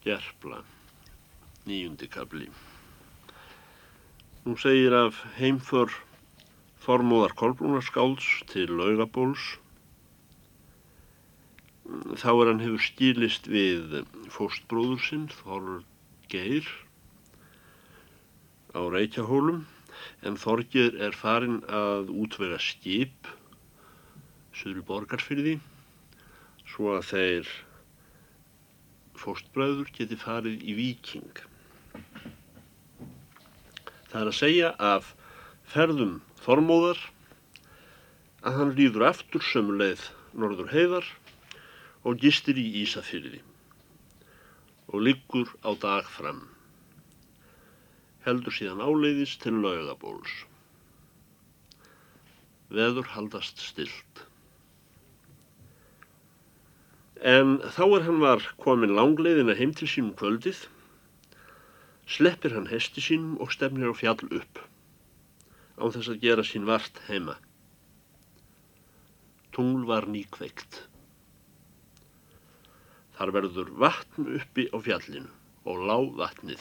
Gerpla, nýjundi kabli. Nú segir af heimför Þormóðar Kolbrúnarskáls til laugabóls. Þá er hann hefur skýlist við fóstbróður sinn, Þorgeir, á Reykjahólum, en Þorgeir er farin að útvega skip, söður borgarfyrði, svo að þeir fóstbræður geti farið í viking. Það er að segja af ferðum Þormóðar að hann rýður aftur sömuleið norður heiðar og gistir í Ísafyrði og liggur á dag fram. Heldur síðan áleiðis til laugabóls. Veður haldast stilt. En þá er hann var komin langleiðina heim til sínum kvöldið sleppir hann hesti sínum og stefnir á fjall upp án þess að gera sín vart heima. Tungl var nýkveikt. Þar verður vatn uppi á fjallinu og lág vatnið.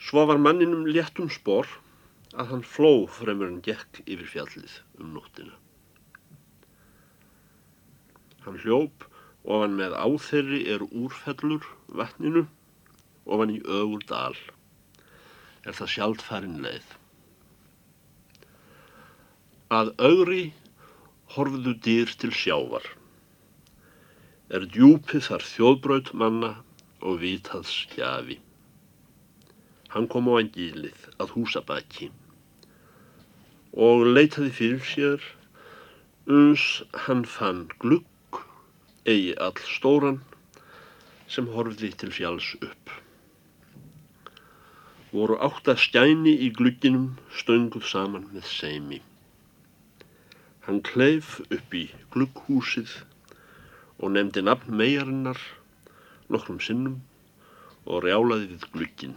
Svo var manninum léttum spór að hann fló fremur en gekk yfir fjallið um nóttina. Hann hljóp Ofan með áþerri er úrfellur vatninu, ofan í ögur dal. Er það sjálft farin leið. Að augri horfðu dýr til sjávar. Er djúpið þar þjóðbraut manna og vitaðs gjafi. Hann kom á einn gílið að húsabæki og leitaði fyrir sér uns hann fann glugg eigi all stóran sem horfði til fjalls upp. Voru átt að skæni í glugginum stönguð saman með seimi. Hann kleif upp í glugghúsið og nefndi nafn meiarinnar nokkrum sinnum og rjálaði við glugginn.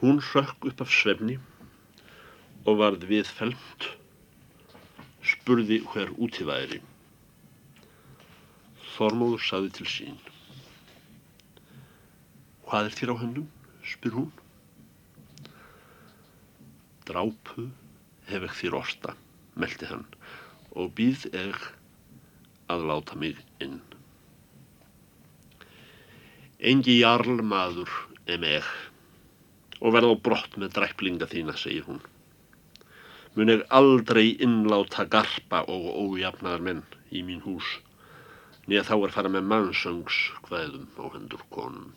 Hún hrökk upp af svefni og varð við felmt, spurði hver úti væri. Þormóður saði til sín. Hvað er þér á höndum? spyr hún. Drápu hef ekki þér orsta, meldi hann, og býð ekki að láta mig inn. Engi jarl maður em ekki og verð á brott með dræplinga þína, segir hún. Mun ég aldrei innláta garpa og ójafnaðar menn í mín hús nýja þá er fara með mannsöngs hvaðum á hendur konum.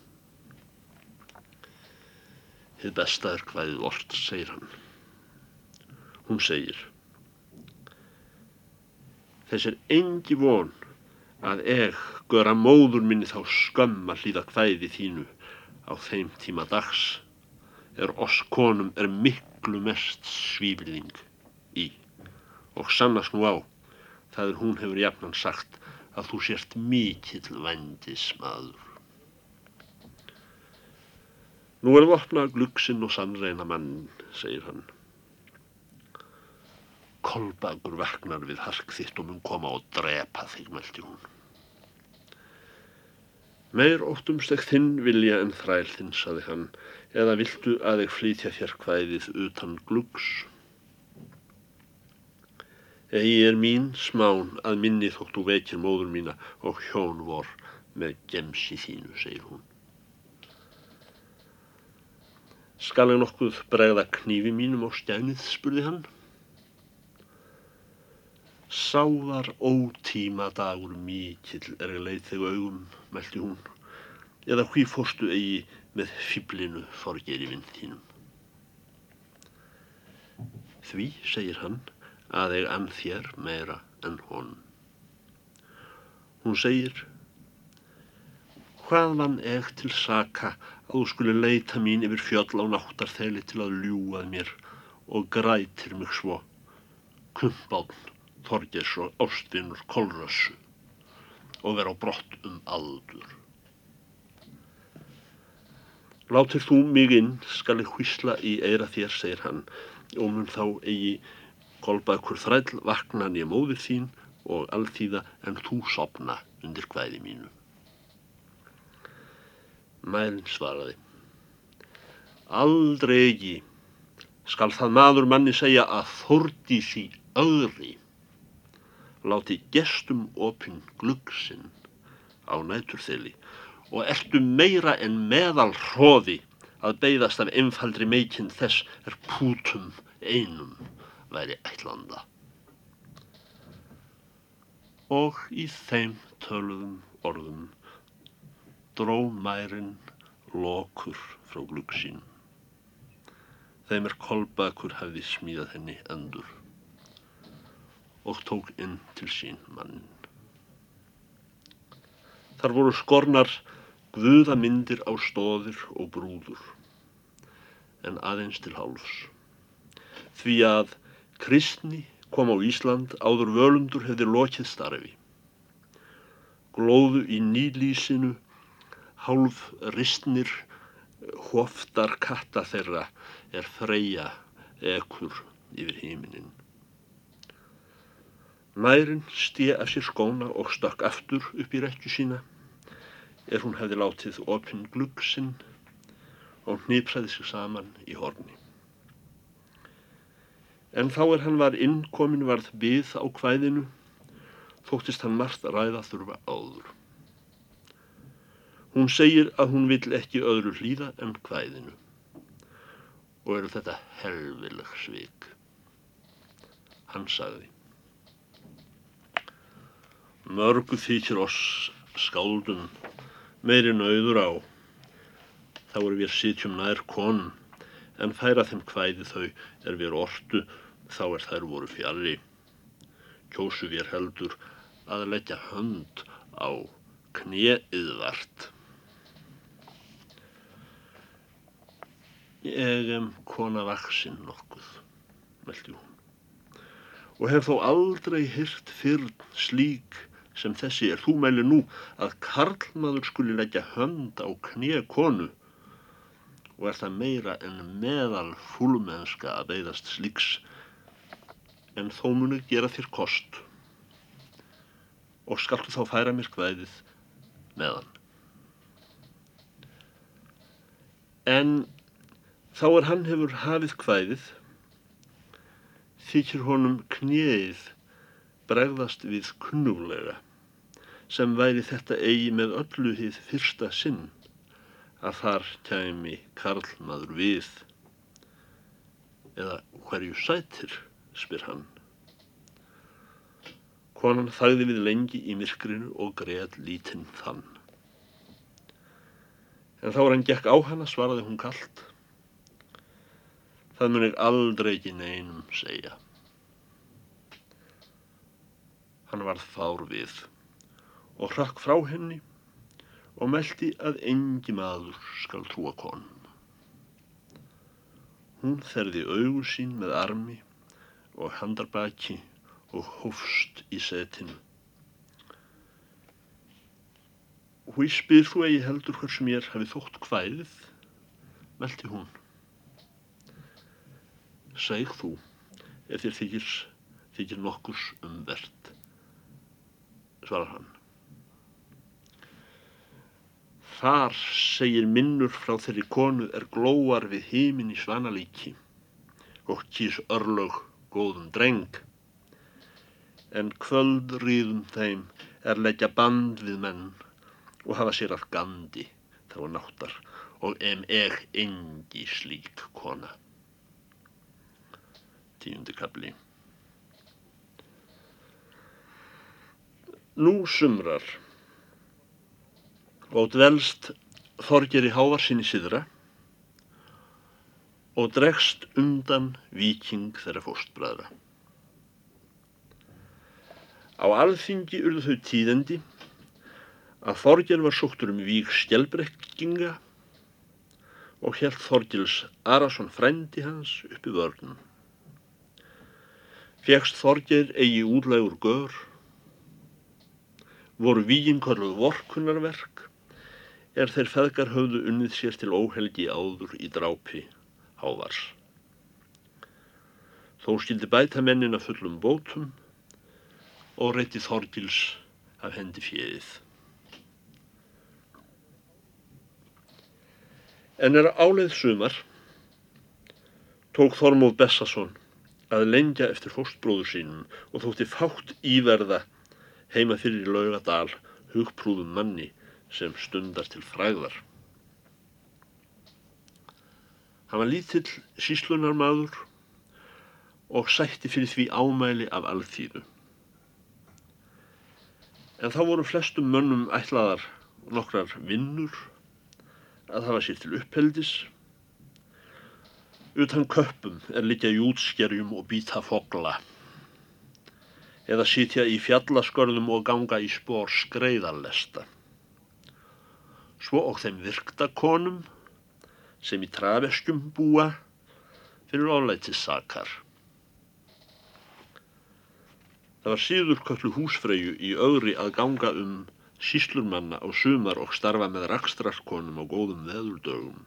Þið besta er hvaðið orrt, segir hann. Hún segir, þess er engi von að eg göra móður minni þá skömm að hlýða hvaðið þínu á þeim tíma dags er oss konum er miklu mest svífliðing í og sannast nú á það er hún hefur jafnan sagt að þú sért mikill vendismadur. Nú er vopna gluggsinn og sannreina mann, segir hann. Kolbagur veknar við hark þitt og mun koma og drepa þig, meldi hún. Meir óttumst ekki þinn vilja en þræl þinn, saði hann, eða viltu að þig flytja þér hvæðið utan gluggs? Egi er mín smán að minni þóttu vekir móður mína og hjón vor með gemsi þínu, segir hún. Skal ég nokkuð bregða knífi mínum á stjænið, spurði hann. Sáðar ótíma dagur mikill er ég leið þegar augum, meldi hún, eða hví fórstu eigi með fýblinu forgerifinn þínum. Því, segir hann, að ég ann þér meira en honum. Hún segir, hvað vann ég til saka að þú skulle leita mín yfir fjöll á náttarþeli til að ljúað mér og grætir mig svo, kumpáln, þorgers og ástvinnur kolrössu og vera á brott um aldur. Látir þú mig inn, skal ég hvísla í eira þér, segir hann, og mun þá eigi Kolbakur þræll vakna nýja móður þín og alþýða en þú sopna undir hvæði mínu. Mælinn svaraði. Aldrei ekki skal það maður manni segja að þórdi sí öðri. Láti gestum opinn gluggsinn á næturþeli og ertu meira en meðal hróði að beigðast af einfaldri meikinn þess er pútum einum væri ætlanda. Og í þeim töluðum orðum dró mærin lokur frá gluggsín. Þeim er kolbakur hefði smíðað henni endur og tók inn til sín mannin. Þar voru skornar guðamyndir á stóðir og brúður, en aðeins til hálfs. Því að kristni kom á Ísland áður völundur hefði lokið starfi. Glóðu í nýlísinu, hálf ristnir, hoftar katta þeirra er freyja ekkur yfir híminin. Mærin stíð af sér skóna og stökk aftur upp í rekju sína er hún hefði látið opinn gluggsinn og hnýpsaði sig saman í horni. En þá er hann var innkomin varð við á kvæðinu, þóttist hann margt ræða þurfa áður. Hún segir að hún vill ekki öðru hlýða en kvæðinu og eru þetta helvileg svik. Hann sagði Mörgu þykir oss skáldum meiri nauður á. Þá er við sitjum nær konum, en færa þeim hvæði þau er við ortu, þá er þær voru fjalli. Kjósu við heldur að leggja hönd á knéiðvart. Ég em kona vaksinn nokkuð, meldi hún, og hef þó aldrei hyrt fyrr slík sem þessi er þú mæli nú að karlmaður skuli leggja hönd á knið konu og er það meira en meðal fúlmennska að beigðast slíks en þó munu gera þér kost og skaltu þá færa mér hvaðið meðan. En þá er hann hefur hafið hvaðið þykir honum kniðið bregðast við kunnuglega sem væri þetta eigi með öllu hið fyrsta sinn að þar kæmi karlmaður við eða hverju sætir, spyr hann. Konan þagði við lengi í myrkrinu og greið lítinn þann. En þá er hann gekk á hana, svaraði hún kallt. Það mun ég aldrei ekki neinum segja. Hann varð fár við og hrakk frá henni og meldi að engi maður skal trúa konum. Hún þerði augu sín með armi og handarbaki og hófst í setinu. Hví spyr þú eigi heldur hversu mér hafi þótt hvæðið, meldi hún. Sæg þú, ef þér þykir, þykir nokkurs umvert svarar hann. Þar segir minnur frá þeirri konu er glóar við hímin í svanalíki og kýs örlög góðum dreng. En kvöld ríðum þeim er leggja band við menn og hafa sér að gandi þá náttar og em eg engi slík kona. Tíundi kapli Nú sumrar og dvelst Þorgeri Hávarsinni síðra og dregst undan viking þeirra fóstbræðra. Á alþingi urðu þau tíðendi að Þorger var sóttur um vík skjelbrekkinga og helt Þorgils Arason frændi hans uppi vörnum. Fjækst Þorger eigi útlægur gör voru víinkorluð vorkunarverk er þeir feðgar höfðu unnið sér til óhelgi áður í drápi hávars. Þó skildi bæta mennin að fullum bótum og reytti Þorgils af hendi fjöðið. En er áleið sumar tók Þormóð Bessason að lengja eftir fóstbróður sínum og þótti fátt íverða heima fyrir laugadal hugprúðum manni sem stundar til fræðar. Hann var lítill síslunar maður og sætti fyrir því ámæli af alþýðu. En þá voru flestum mönnum ætlaðar nokkrar vinnur að hafa sér til uppheldis. Utan köpum er litja jútskerjum og býta fogla eða sitja í fjallaskörðum og ganga í spór skreiðarlesta. Svo og þeim virktakonum sem í trafeskjum búa fyrir oflætissakar. Það var síður köllu húsfreyju í öðri að ganga um síslurmanna á sumar og starfa með rakstrarkonum á góðum veðurdögum.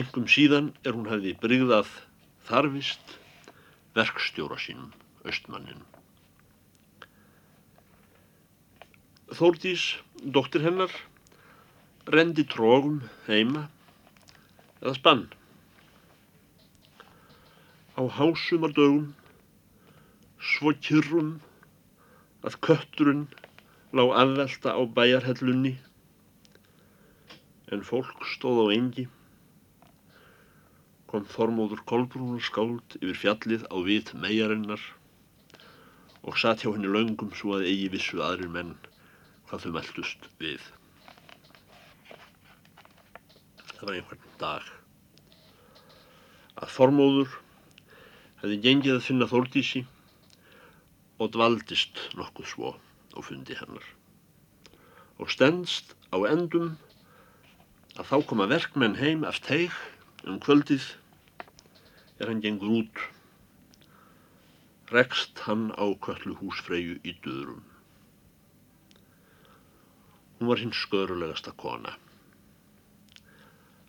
Engum síðan er hún hefði brygðað þarfist verkstjóra sínum austmannin. Þórdís, dóttir hennar, rendi trógum heima eða spann. Á hásumardögum, svo kyrrum að kötturinn lág aðvelta á bæjarhellunni en fólk stóð á engi kom Þormóður Kolbrúnar skáld yfir fjallið á vit megarinnar og satt hjá henni laungum svo að eigi vissu aðrir menn hvað þau meldust við. Einhvern dag að Þormóður hefði gengið að finna Þórdísi og dvaldist nokkuð svo á fundi hennar. Og stendst á endum að þá koma verkmenn heim af teig um kvöldið er hann gengur út rekst hann á köllu húsfreyju í döðrum. Hún var hinn skörulegasta kona.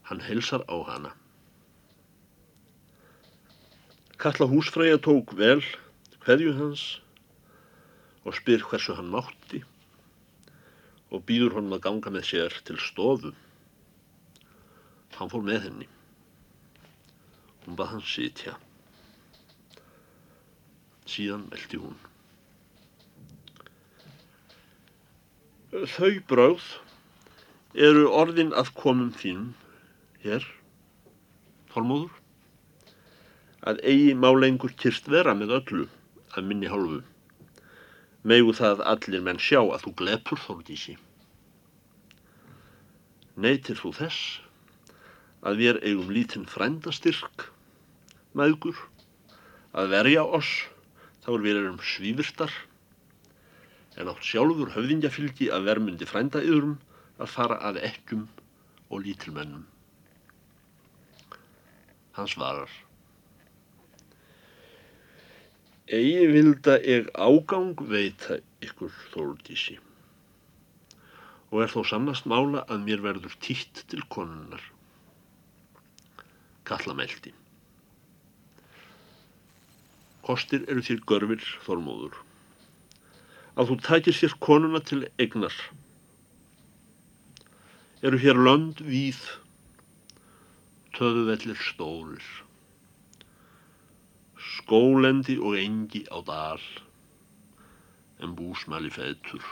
Hann helsar á hana. Kalla húsfreyja tók vel hverju hans og spyr hversu hann mátti og býður honum að ganga með sér til stofu. Hann fór með henni. Hún bað hann sitja síðan meldi hún. Þau bráð eru orðin að komum þínum hér, Þormóður, að eigi má lengur kyrst vera með öllu að minni hálfu. Megu það allir menn sjá að þú glepur þórdísi. Neytir þú þess að við eigum lítinn frændastyrk, maður, að verja oss þá er við erum svífurtar en átt sjálfur höfðingjafylgi að vermundi frænda yðrum að fara að ekkjum og lítilmennum. Hann svarar Egi vilda eg ágang veita ykkur þóldísi og er þó sannast mála að mér verður títt til konunnar. Kalla meldi. Kostir eru þér görfir þormóður. Að þú takir sér konuna til egnar. Eru hér lönd víð, töðuvellir stórir. Skólendi og engi á dal, en búsmæli fetur.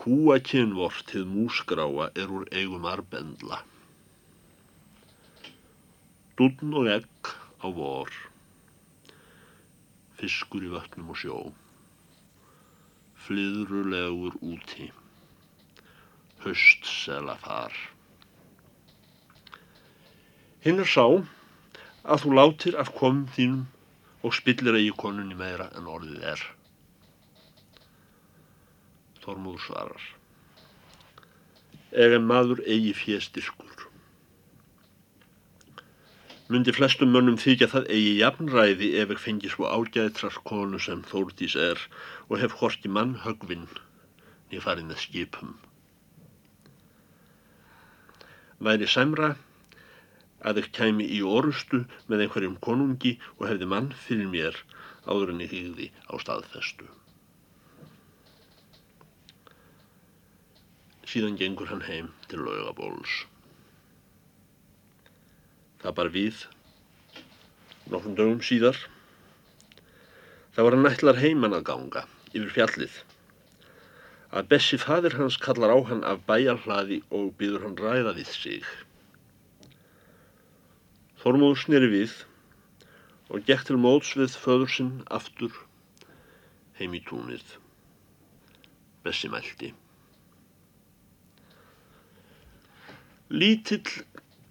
Kúakinn vort hið músgráa er úr eigum arbendla. Dúnn og egg á vor fiskur í vötnum og sjó flyðrulegur úti höstsela far hinn er sá að þú látir af komum þínum og spillir eigi konunni meira en orðið er Þormúður svarar Egen maður eigi fjestyrkur Mundi flestum mönnum þykja það eigi jafnræði ef ekki fengi svo ágæðtrar konu sem Þórdís er og hef horti mann högvinn niður farið með skipum. Væri sæmra að ekki kæmi í orustu með einhverjum konungi og hefði mann fyrir mér áður en ég hýði á staðfestu. Síðan gengur hann heim til laugabóls. Það bar við, nokkrum dögum síðar. Það var hann ætlar heiman að ganga yfir fjallið. Að Bessi fadir hans kallar á hann af bæjarhlaði og býður hann ræða við sig. Þormóður sneri við og gekk til móts við föður sinn aftur heim í túnið. Bessi mælti. Lítill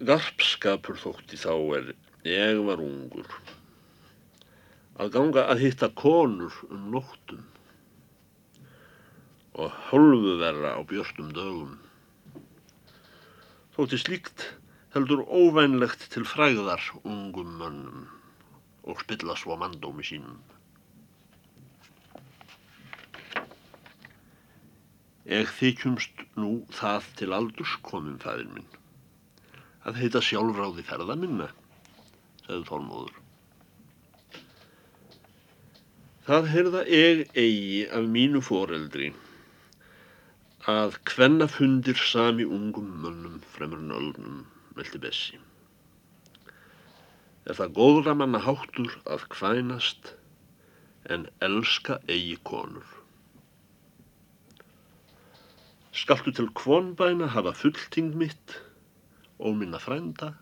garpskapur þótti þá er ég var ungur. Að ganga að hitta konur um nóttum og hálfu verra á björnum dögum. Þótti slíkt heldur óvænlegt til fræðar ungum mönnum og spilla svo mandómi sínum. Eg þykjumst nú það til aldurs komum fæðir minn, að heita sjálfráði ferða minna, segði Þormóður. Það heyrða eg eigi af mínu foreldri að hvenna fundir sami ungum mönnum fremur nöldnum meldi Bessi. Er það góðra manna háttur að kvænast en elska eigi konur. Skaltu til kvonbæna hafa fullting mitt og minna frænda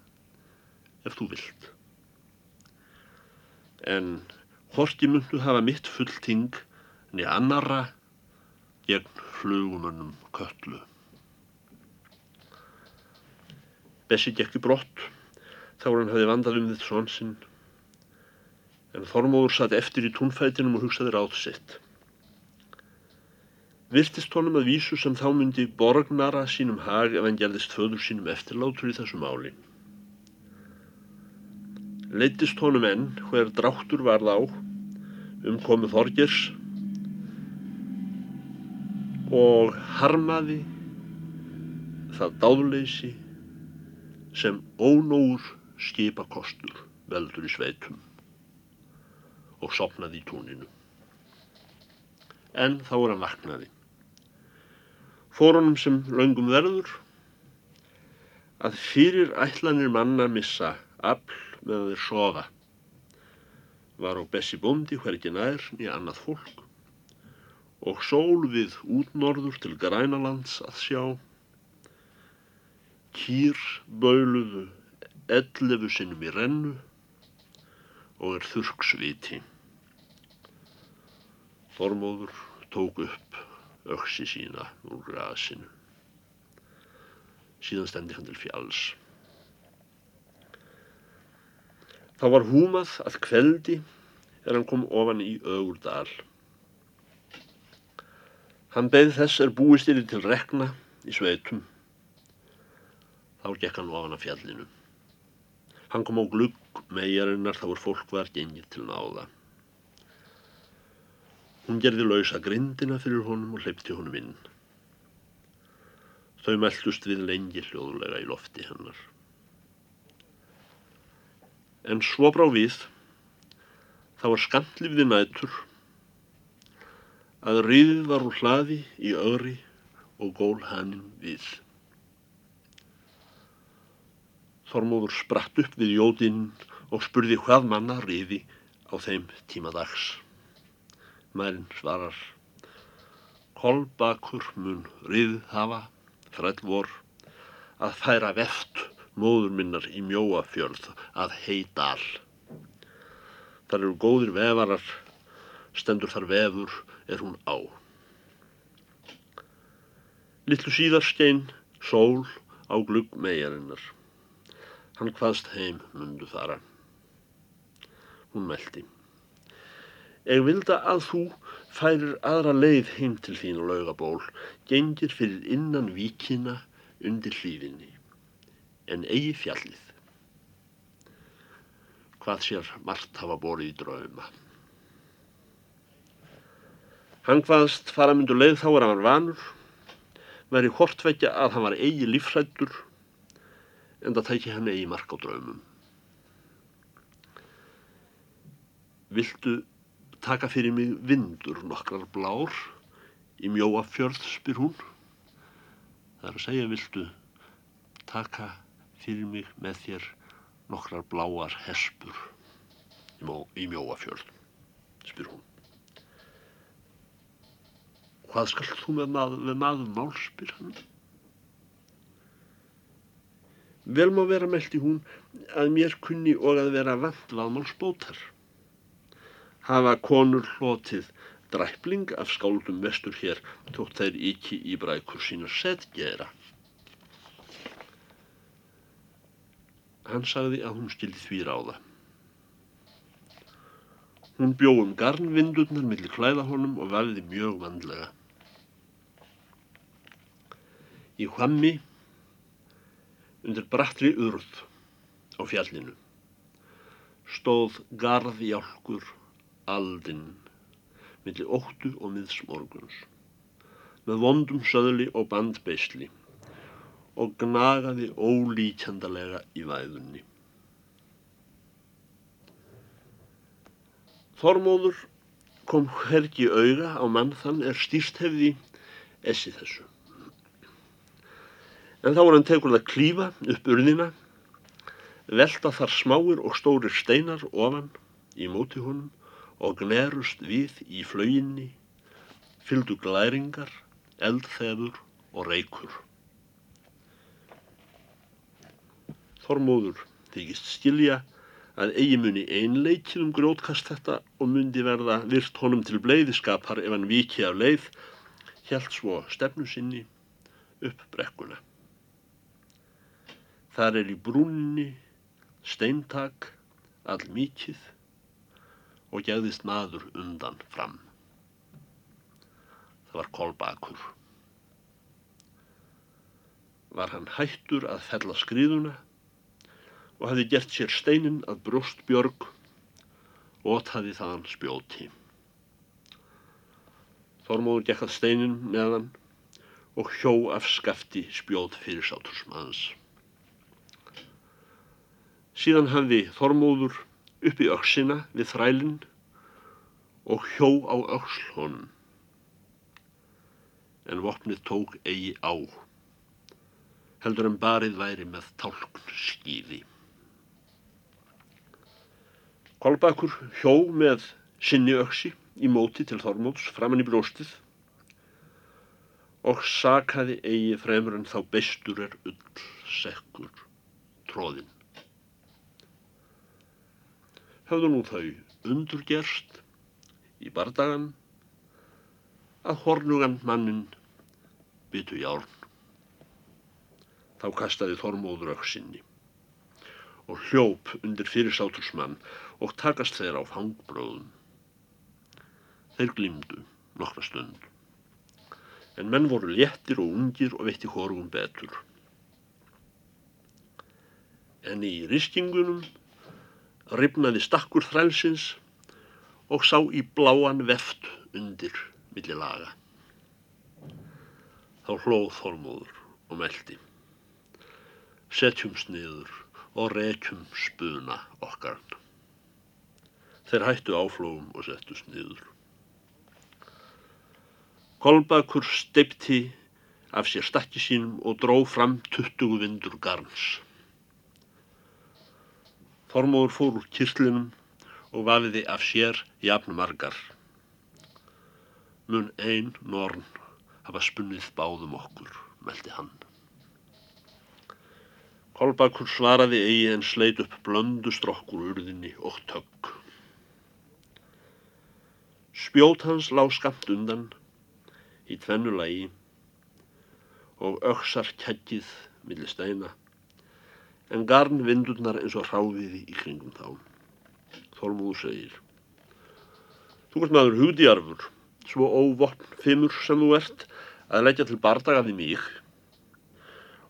ef þú vilt. En horti myndu hafa mitt fullting niður annara gegn flugumönnum köllu. Bessi gekk í brott þá hann hafi vandað um þitt svon sinn en Þormóður satt eftir í túnfætinum og hugsaði ráð sitt. Virtist honum að vísu sem þá myndi borgnara sínum hag ef hann gerðist föður sínum eftirlátur í þessu máli. Leittist honum enn hver dráttur var þá um komu Þorgers og harmaði það dáðleysi sem ónóur skipakostur veldur í sveitum og sopnaði í túninu. En þá er hann vaknaði. Fórunum sem laungum verður að fyrir ætlanir manna missa afl með þeir sofa var á Bessi Bondi hvergi nær nýja annað fólk og sól við útnorður til Grænalands að sjá Kýr bauluðu ellefu sinnum í rennu og er þurksviti. Þormóður tók upp öksi sína úr grasinu. Síðan stendi hann til fjalls. Það var húmað að kveldi er hann kom ofan í augurdal. Hann beð þess er búist yfir til rekna í sveitum. Þá gekk hann ofan af fjallinu. Hann kom á glugg megarinnar þá er fólk var gengið til náða. Hún gerði lausa grindina fyrir honum og hleypti honum inn. Þau meldust við lengi hljóðulega í lofti hennar. En svo brá við, það var skamlifði nætur, að riðið var úr hlaði í öðri og gól hann við. Þormóður spratt upp við jódinn og spurði hvað manna riði á þeim tíma dags. Mærin svarar, Kolbakur mun rið hafa, þræll vor, að færa veft móður minnar í mjóafjörð að heidal. Þar eru góðir vefarar, stendur þar vefur er hún á. Littlu síðar stein, sól á glugg megarinnar. Hann hvaðst heim mundu fara. Hún meldi. Eg vilda að þú færir aðra leið heim til þín laugaból, gengir fyrir innan víkina undir hlýfinni, en eigi fjallið. Hvað sér margt hafa borið í drauma. Hann hvaðst fara myndu leið þá er hann vanur, væri hortveggja að hann var eigi lífrættur en það tæki hann eigi mark á draumum. Viltu taka fyrir mig vindur nokkrar blár í mjóa fjörð, spyr hún. Það er að segja, viltu taka fyrir mig með þér nokkrar bláar hespur í, mjó, í mjóa fjörð, spyr hún. Hvað skal þú með maður mál, spyr hann. Vel má vera meldi hún að mér kunni og að vera vant vaðmálsbótar. Hafa konur hlotið dræpling af skáldum vestur hér tótt þær ekki í brækur sína setgera. Hann sagði að hún skildi því ráða. Hún bjóðum garnvindurnar millir klæða honum og vafði mjög vandlega. Í hvammi undir brattri urð á fjallinu stóð garðjálkur aldinn millir óttu og miðsmorguns með vondum söðli og bandbeisli og gnagaði ólíkjandalega í væðunni. Þormóður kom hergi auga á mann þann er stýrst hefði essi þessu. En þá er hann tegur að klífa upp urðina, velta þar smáir og stórir steinar ofan í móti honum og gnerust við í flauginni, fyldu glæringar, eldþefur og reykur. Þormóður þykist skilja að eigi muni einleikið um grótkast þetta og mundi verða virt honum til bleiðiskapar ef hann viki af leið, hjælt svo stefnu sinni upp brekkuna. Þar er í brúnni steintak all mikið og gegðist maður undan fram. Það var kolbakur. Var hann hættur að fella skriðuna og hafi gert sér steinin að brjóstbjörg og ótaði þaðan spjóti. Þormóður gekk að steinin meðan og hjó af skafti spjót fyrir sátursmaðans. Síðan hafði Þormóður upp í öksina við þrælinn og hjó á öksl honum. En vopnið tók eigi á, heldur en barið væri með tálkn skýði. Kolbakur hjó með sinni öksi í móti til Þormóðs framann í bróstið og sakaði eigi fremur en þá bestur er ull sekkur tróðinn höfðu nú þau undurgerst í bardagan að hornugan mannin byttu járn. Þá kastaði Þormóður auksinni og hljóp undir fyrirsátursmann og takast þeir á fangbröðum. Þeir glýmdu nokkra stund, en menn voru léttir og ungir og veitti horfum betur. En í riskingunum ripnaði stakkur þrælsins og sá í bláan veft undir millir laga. Þá hlóð Þormóður og meldi. Setjum sniður og rekjum spuna okkar. Þeir hættu áflóum og settu sniður. Kolbakur steipti af sér stakki sínum og dró fram tuttugu vindur garns. Þormóður fór úr kyrlinum og vafiði af sér jafn margar. Mun einn norn hafa spunnið báðum okkur, meldi hann. Kolbakur svaraði eigi en sleit upp blöndu strokkur urðinni og tökk. Spjót hans lág skamt undan í tvennu lagi og öksar kækkið millir steina en garn vindurnar eins og hráviði í kringum þá. Þormúður segir Þú ert maður hugdjarfur, svo óvopn fimmur sem þú ert að leggja til bardaga við mig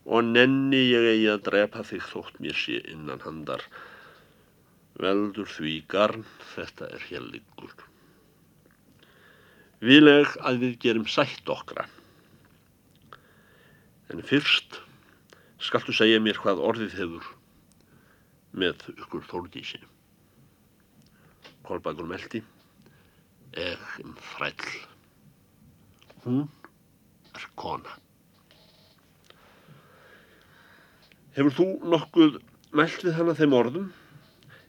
og nenni ég eigi að drepa þig þótt mér sé innan handar. Veldur því garn, þetta er hér liggur. Vileg að við gerum sætt okkra. En fyrst skaltu segja mér hvað orðið hefur með ykkur þóldísi. Kolbakur meldi, egin þræll. Hún er kona. Hefur þú nokkuð mælt við hana þeim orðum?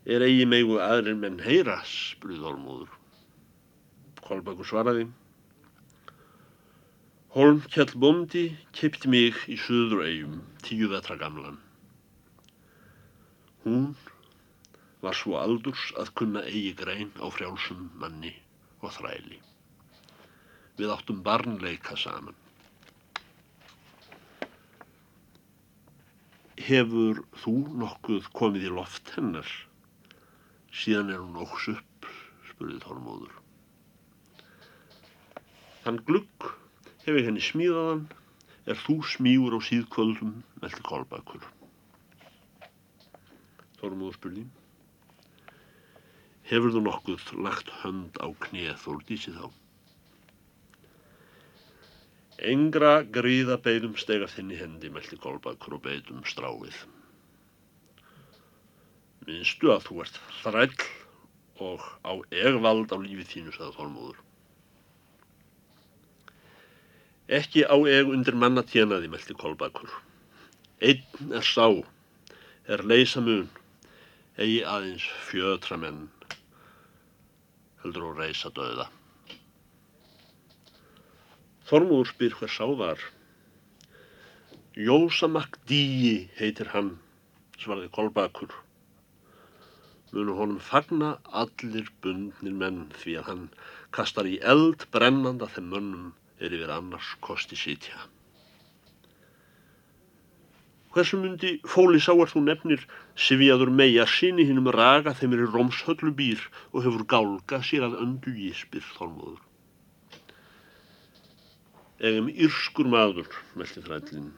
Er eigi megu aðrir menn heyra, spurði Þormóður. Kolbakur svaraði. Holmkjall bóndi kipti mig í söður eigum, tíu vetra gamlan. Hún var svo aldurs að kunna eigi grein á frjálsum manni og þræli. Við áttum barnleika saman. Hefur þú nokkuð komið í loft hennar? Síðan er hún óks upp, spurði Þormóður. Þann glugg hef ég henni smíðaðan, er þú smígur á síðkvöldum meldi kolbakur. Þormóður spurði. Hefur þú nokkuð lagt hönd á kneð Þórdísi þá? Engra gríða beigum stega þinni hendi meldi kolbakur og beitum stráið. Minnstu að þú ert þræll og á egvald á lífi þínu, sagði Þormóður. Ekki á eg undir manna tjenaði, meldi kolbakur. Einn er sá, er leysa mun, eigi aðeins fjötra menn, heldur og reysa döða. Þormúður spyr hver sá var. Jósamak Díi heitir hann, svarði Kolbakur. Munu honum fagna allir bundnir menn því að hann kastar í eld brennanda þeim mönnum er yfir annars kosti sitja. Hversu myndi fóli sá er þú nefnir Sifjaður meia sinni hinnum raga þeim er í Rómshöllu býr og hefur gálga sér að öndu í spyr Þormúður. Egum írskur maður, meldi þrællin.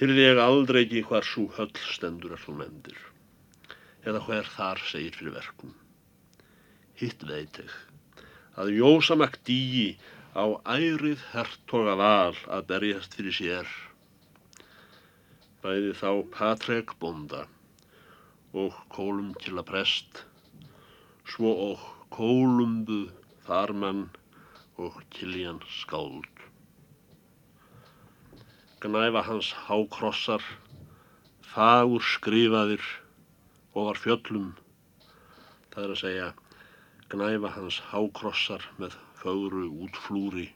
Hyrði ég aldrei ekki hvar svo höll stendur þú nefndir. Eða hver þar segir fyrir verkum. Hitt veit ég að Jósamak dýi á ærið hertoga val að berjast fyrir sér. Bæði þá Patrek bonda og Kólum til að prest, svo og Kólumbu farmann og Kiljan skáld. Gnæfa hans hákrossar, fagur skrifaðir og var fjöllum, það er að segja, gnæfa hans hákrossar með fögru útflúri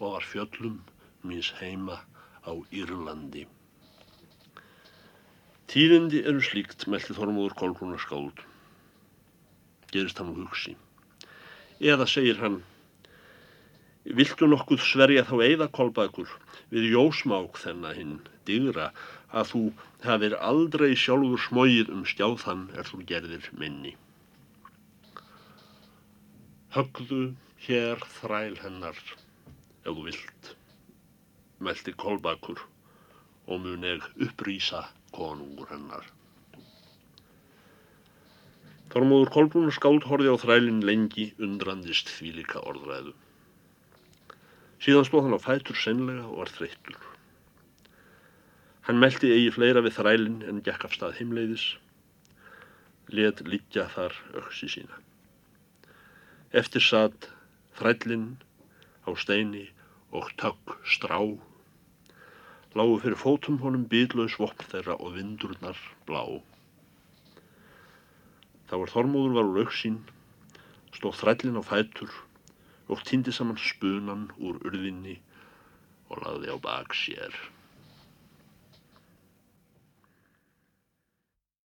og var fjöllum míns heima á Írlandi. Tíðindi eru slíkt, meldi Þormóður Kolbrúnar skáld. Gerist hann úr hugsi. Eða segir hann, Viltu nokkuð sverja þá eða kolbakur við jósmák þennan hinn digra að þú hafir aldrei sjálfur smóið um stjáðan er þú gerðir minni. Högðu hér þræl hennar ef þú vilt, meldi kolbakur og mun eg upprýsa konungur hennar. Þormóður Kolbrúnar skáld horfi á þrælinn lengi undrandist því líka orðræðu. Síðan stóð hann á fætur senlega og var þreyttur. Hann meldi eigi fleira við þrælinn en gekk af stað heimleiðis, let liggja þar öksi sína. Eftir satt þrællinn á steini og tökk strá, lágu fyrir fótum honum bílaus vopn þeirra og vindurnar blá. Þá var Þormóður var úr auksín, stóð þrællinn á fætur og týndi saman spunan úr urðinni og laði á bak sér.